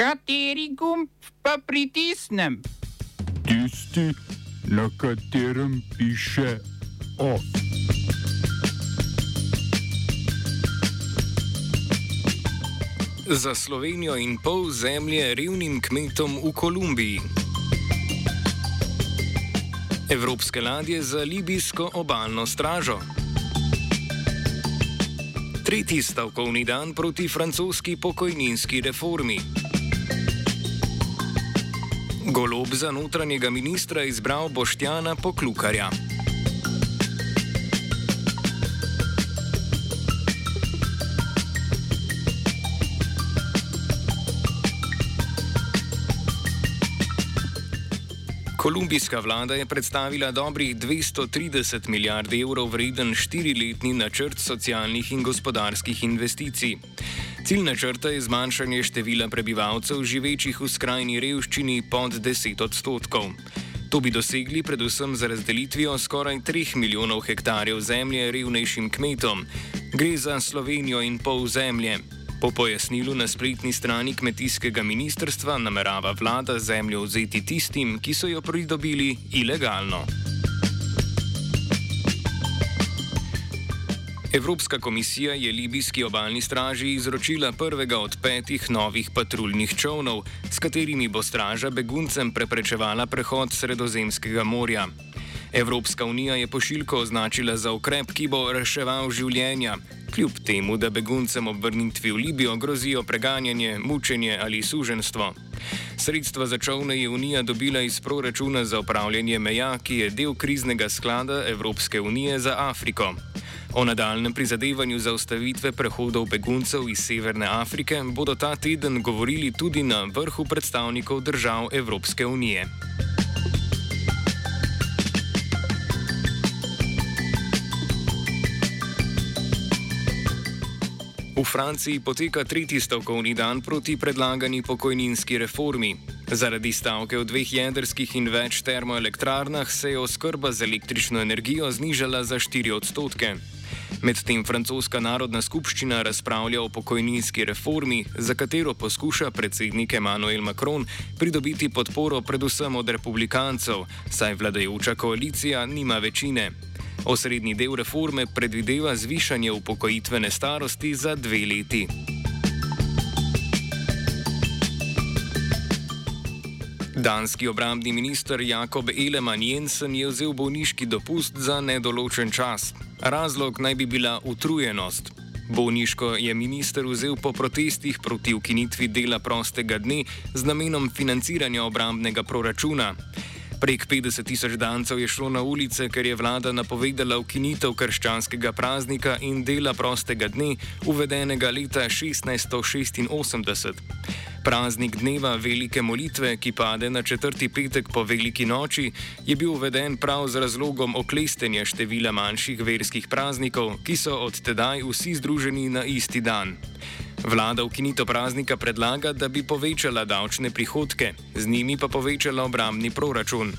Kateri gumb pa pritisnem? Tisti, na katerem piše OF. Za Slovenijo in pol zemlje revnim kmetom v Kolumbiji. Evropske ladje za libijsko obalno stražo. Tretji stavkovni dan proti francoski pokojninski reformi. Golob za notranjega ministra izbral Boštjana Poklukarja. Kolumbijska vlada je predstavila dobrih 230 milijard evrov vreden štiriletni načrt socialnih in gospodarskih investicij. Cilj načrta je zmanjšanje števila prebivalcev živečih v skrajni revščini pod 10 odstotkov. To bi dosegli predvsem z razdelitvijo skoraj 3 milijonov hektarjev zemlje revnejšim kmetom. Gre za Slovenijo in pol zemlje. Po pojasnilu na spletni strani kmetijskega ministrstva namerava vlada zemljo vzeti tistim, ki so jo pridobili ilegalno. Evropska komisija je libijski obalni straži izročila prvega od petih novih patruljnih čovnov, s katerimi bo straža beguncem preprečevala prehod Sredozemskega morja. Evropska unija je pošiljko označila za ukrep, ki bo reševal življenja, kljub temu, da beguncem ob vrnitvi v Libijo grozijo preganjanje, mučenje ali suženstvo. Sredstva za čovne je Unija dobila iz proračuna za upravljanje meja, ki je del kriznega sklada Evropske unije za Afriko. O nadaljem prizadevanju za ustavitve prehodov beguncev iz Severne Afrike bodo ta teden govorili tudi na vrhu predstavnikov držav Evropske unije. V Franciji poteka tretji stavkovni dan proti predlagani pokojninski reformi. Zaradi stavke v dveh jedrskih in več termoelektrarnah se je oskrba z električno energijo znižala za 4 odstotke. Medtem francoska narodna skupščina razpravlja o pokojninski reformi, za katero poskuša predsednik Emmanuel Macron pridobiti podporo predvsem od republikancev, saj vladajoča koalicija nima večine. Osrednji del reforme predvideva zvišanje upokojitvene starosti za dve leti. Danski obrambni minister Jakob Eleman Jensen je vzel bolniški dopust za nedoločen čas. Razlog naj bi bila utrujenost. Bolniško je minister vzel po protestih proti ukinitvi dela prostega dne z namenom financiranja obrambnega proračuna. Prek 50 tisoč dancev je šlo na ulice, ker je vlada napovedala ukinitev krščanskega praznika in dela prostega dne, uvedenega leta 1686. Praznik dneva velike molitve, ki pade na četrti petek po veliki noči, je bil uveden prav z razlogom oklestenja števila manjših verskih praznikov, ki so od tedaj vsi združeni na isti dan. Vlada ukinitev praznika predlaga, da bi povečala davčne prihodke, z njimi pa povečala obramni proračun.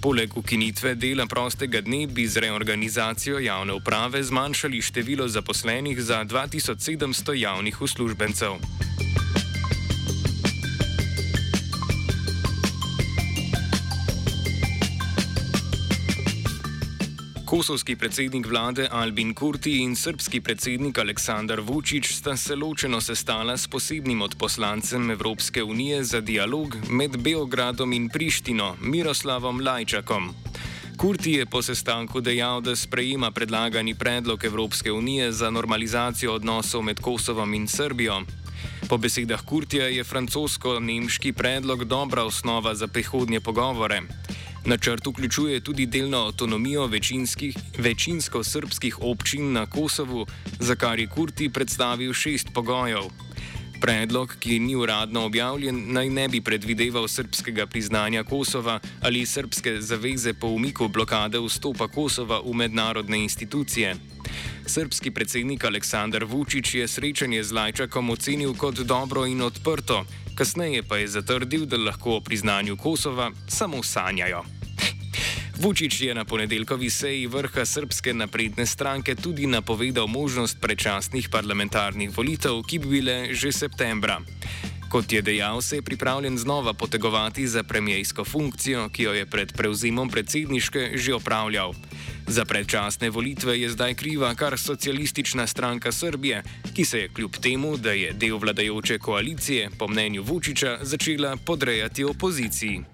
Poleg ukinitve dela prostega dne bi z reorganizacijo javne uprave zmanjšali število zaposlenih za 2700 javnih uslužbencev. Kosovski predsednik vlade Albin Kurti in srpski predsednik Aleksandar Vučić sta se ločeno sestala s posebnim odposlancem Evropske unije za dialog med Beogradom in Prištino, Miroslavom Lajčakom. Kurti je po sestanku dejal, da sprejema predlagani predlog Evropske unije za normalizacijo odnosov med Kosovom in Srbijo. Po besedah Kurtija je francosko-nemški predlog dobra osnova za prihodnje pogovore. Načrt vključuje tudi delno avtonomijo večinsko srpskih občin na Kosovu, za kar je Kurti predstavil šest pogojev. Predlog, ki ni uradno objavljen, naj ne bi predvideval srpskega priznanja Kosova ali srpske zaveze po umiku blokade vstopa Kosova v mednarodne institucije. Srpski predsednik Aleksandar Vučić je srečanje z Lajčakom ocenil kot dobro in odprto, kasneje pa je zatrdil, da lahko o priznanju Kosova samo sanjajo. Vučić je na ponedeljkovi seji vrha Srpske napredne stranke tudi napovedal možnost predčasnih parlamentarnih volitev, ki bi bile že septembra. Kot je dejal, se je pripravljen znova potegovati za premijsko funkcijo, ki jo je pred prevzemom predsedniške že opravljal. Za predčasne volitve je zdaj kriva kar socialistična stranka Srbije, ki se je kljub temu, da je del vladajoče koalicije, po mnenju Vučiča, začela podrejati opoziciji.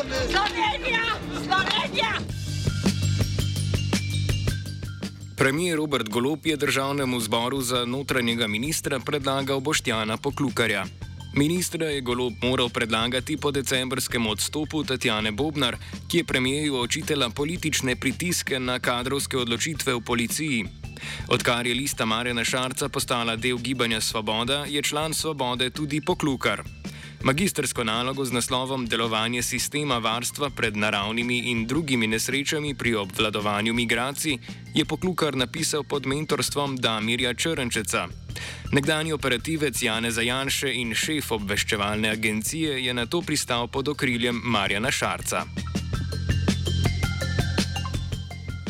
Slovenija, Slovenija. Premijer Robert Golop je državnemu zboru za notranjega ministra predlagal Boštjana Poklukarja. Ministra je Golop moral predlagati po decembrskem odstopu Tatjane Bobnar, ki je premijeju očitela politične pritiske na kadrovske odločitve v policiji. Odkar je lista Marjana Šarca postala del gibanja Svoboda, je član Svobode tudi Poklukar. Magistersko nalogo z naslovom Delovanje sistema varstva pred naravnimi in drugimi nesrečami pri obvladovanju migracij je Poklukar napisal pod mentorstvom Damirja Črnčeca. Nekdani operativec Jane Zajanše in šef obveščevalne agencije je na to pristal pod okriljem Marjana Šarca.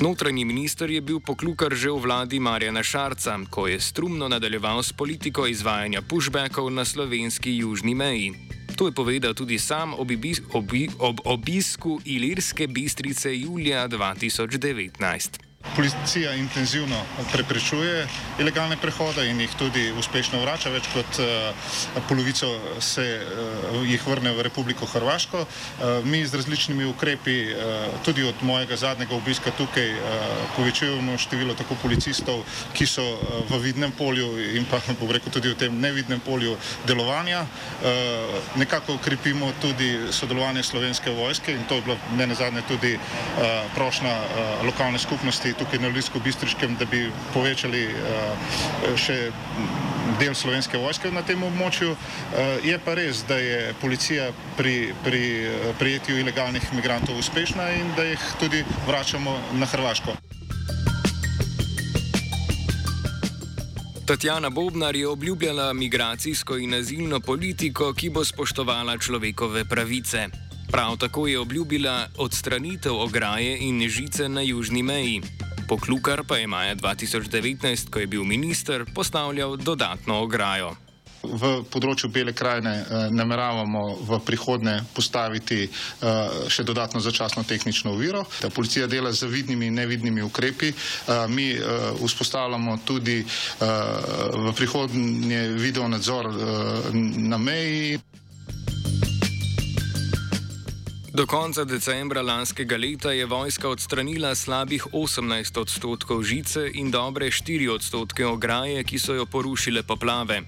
Notranji minister je bil poklukar že v vladi Marjana Šarca, ko je strumno nadaljeval s politiko izvajanja pushbackov na slovenski južni meji. To je povedal tudi sam ob, obi ob obisku Ilirske bistrice julija 2019. Policija intenzivno preprečuje ilegalne prehode in jih tudi uspešno vrača. Več kot uh, polovico se uh, jih vrne v Republiko Hrvaško. Uh, mi z različnimi ukrepi, uh, tudi od mojega zadnjega obiska tukaj, uh, povečujemo število tako policistov, ki so uh, v vidnem polju in pa bom rekel tudi v tem nevidnem polju delovanja. Uh, nekako ukrepimo tudi sodelovanje slovenske vojske in to je bila ne nazadnje tudi uh, prošnja uh, lokalne skupnosti tukaj na Ljubljsko-Bistriškem, da bi povečali uh, še del slovenske vojske na tem območju. Uh, je pa res, da je policija pri, pri prijetju ilegalnih migrantov uspešna in da jih tudi vračamo na Hrvaško. Tatjana Bobnar je obljubljala migracijsko in azilno politiko, ki bo spoštovala človekove pravice. Prav tako je obljubila odstranitev ograje in žice na južni meji. Poklukar pa je maja 2019, ko je bil minister, postavljal dodatno ograjo. V področju Bele krajine eh, nameravamo v prihodnje postaviti eh, še dodatno začasno tehnično oviro. Policija dela z vidnimi in nevidnimi ukrepi. Eh, mi eh, vzpostavljamo tudi eh, v prihodnje video nadzor eh, na meji. Do konca decembra lanskega leta je vojska odstranila slabih 18 odstotkov žice in dobre 4 odstotke ograje, ki so jo porušile poplave.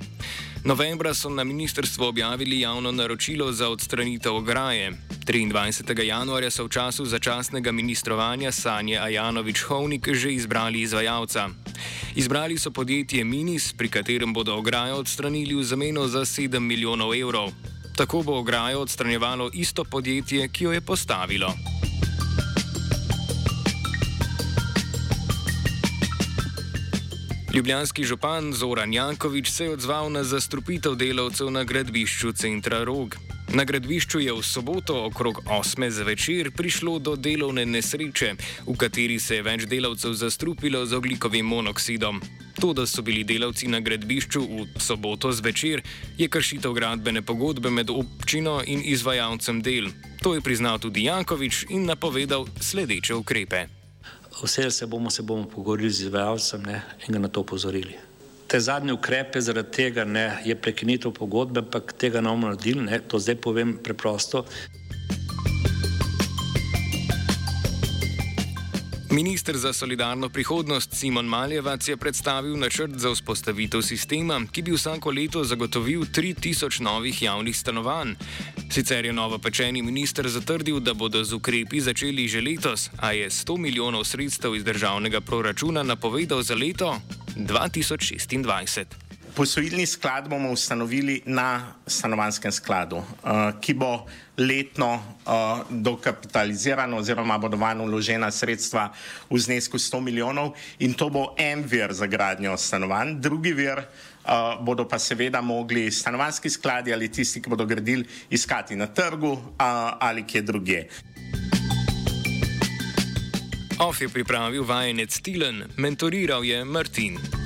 Novembra so na ministrstvu objavili javno naročilo za odstranitev ograje. 23. januarja so v času začasnega ministrovanja Sanje Ajanovič-Hovnik že izbrali izvajalca. Izbrali so podjetje Minis, pri katerem bodo ograjo odstranili v zameno za 7 milijonov evrov. Tako bo ograjo odstranjevalo isto podjetje, ki jo je postavilo. Ljubljanski župan Zoran Jankovič se je odzval na zastrupitev delavcev na gradbišču centra Rog. Na gradbišču je v soboto okrog 8. zvečer prišlo do delovne nesreče, v kateri se je več delavcev zastrupilo z oglikovim monoksidom. To, da so bili delavci na gradbišču v soboto zvečer, je kršitev gradbene pogodbe med občino in izvajalcem del. To je priznal tudi Jankovič in napovedal sledeče ukrepe. Vse se bomo, se bomo pogovorili z izvajalcem ne, in ga na to pozorili. Te zadnje ukrepe zaradi tega ne, je prekinitev pogodbe, ampak tega ne bomo naredili, ne, to zdaj povem preprosto. Ministr za solidarno prihodnost Simon Maljevac je predstavil načrt za vzpostavitev sistema, ki bi vsako leto zagotovil 3000 novih javnih stanovanj. Sicer je novopečeni minister zatrdil, da bodo z ukrepi začeli že letos, a je 100 milijonov sredstev iz državnega proračuna napovedal za leto 2026. posojilni sklad bomo ustanovili na stanovanskem skladu, uh, ki bo letno uh, dokapitalizirano oziroma bodo vanj vložena sredstva v znesku 100 milijonov in to bo en vir za gradnjo stanovanj. Drugi vir uh, bodo pa seveda mogli stanovanski skladi ali tisti, ki bodo gradili, iskati na trgu uh, ali kje drugje. Of je pripravil vajenec Tilen, mentoriral je Martin.